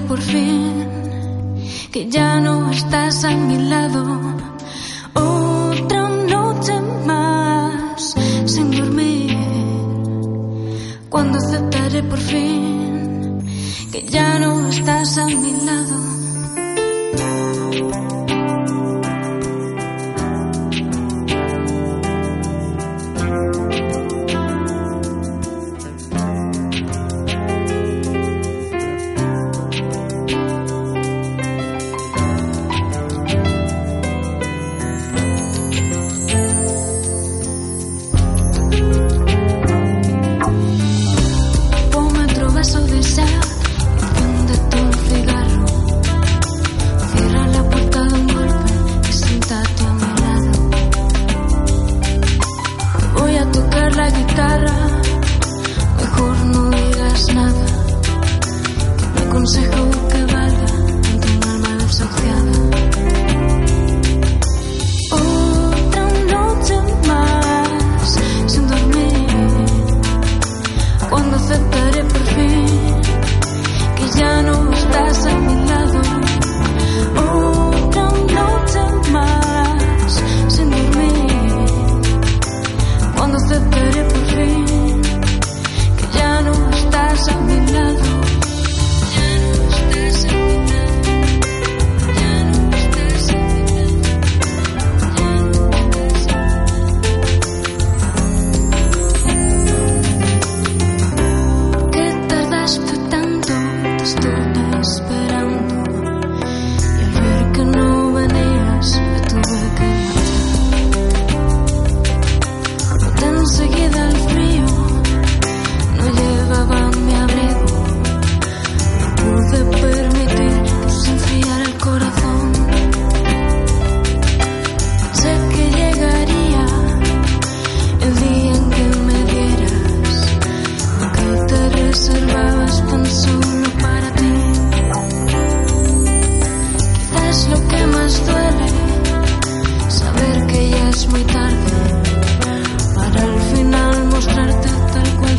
Por fin que ya no estás a mi lado. Otra noche más sin dormir. Cuando aceptaré por fin que ya no estás a mi lado. La guitarra, mejor no digas nada. Que me aconsejo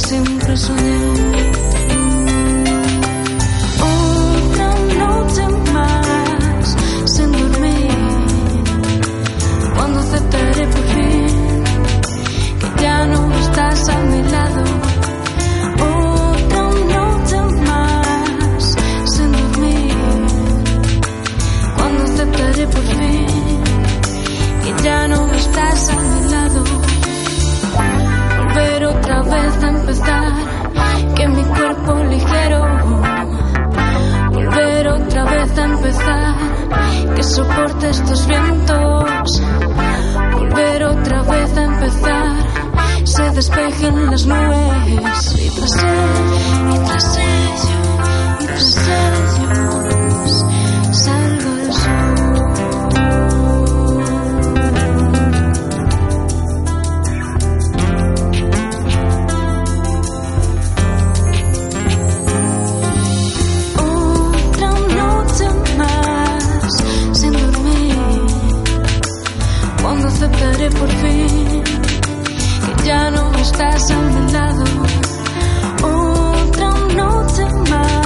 siempre soñé. Soporte estos vientos. Volver otra vez a empezar se despejen las nubes y tras él, y tras ello, cuando aceptaré por fin que ya no estás a mi lado. Otra noche más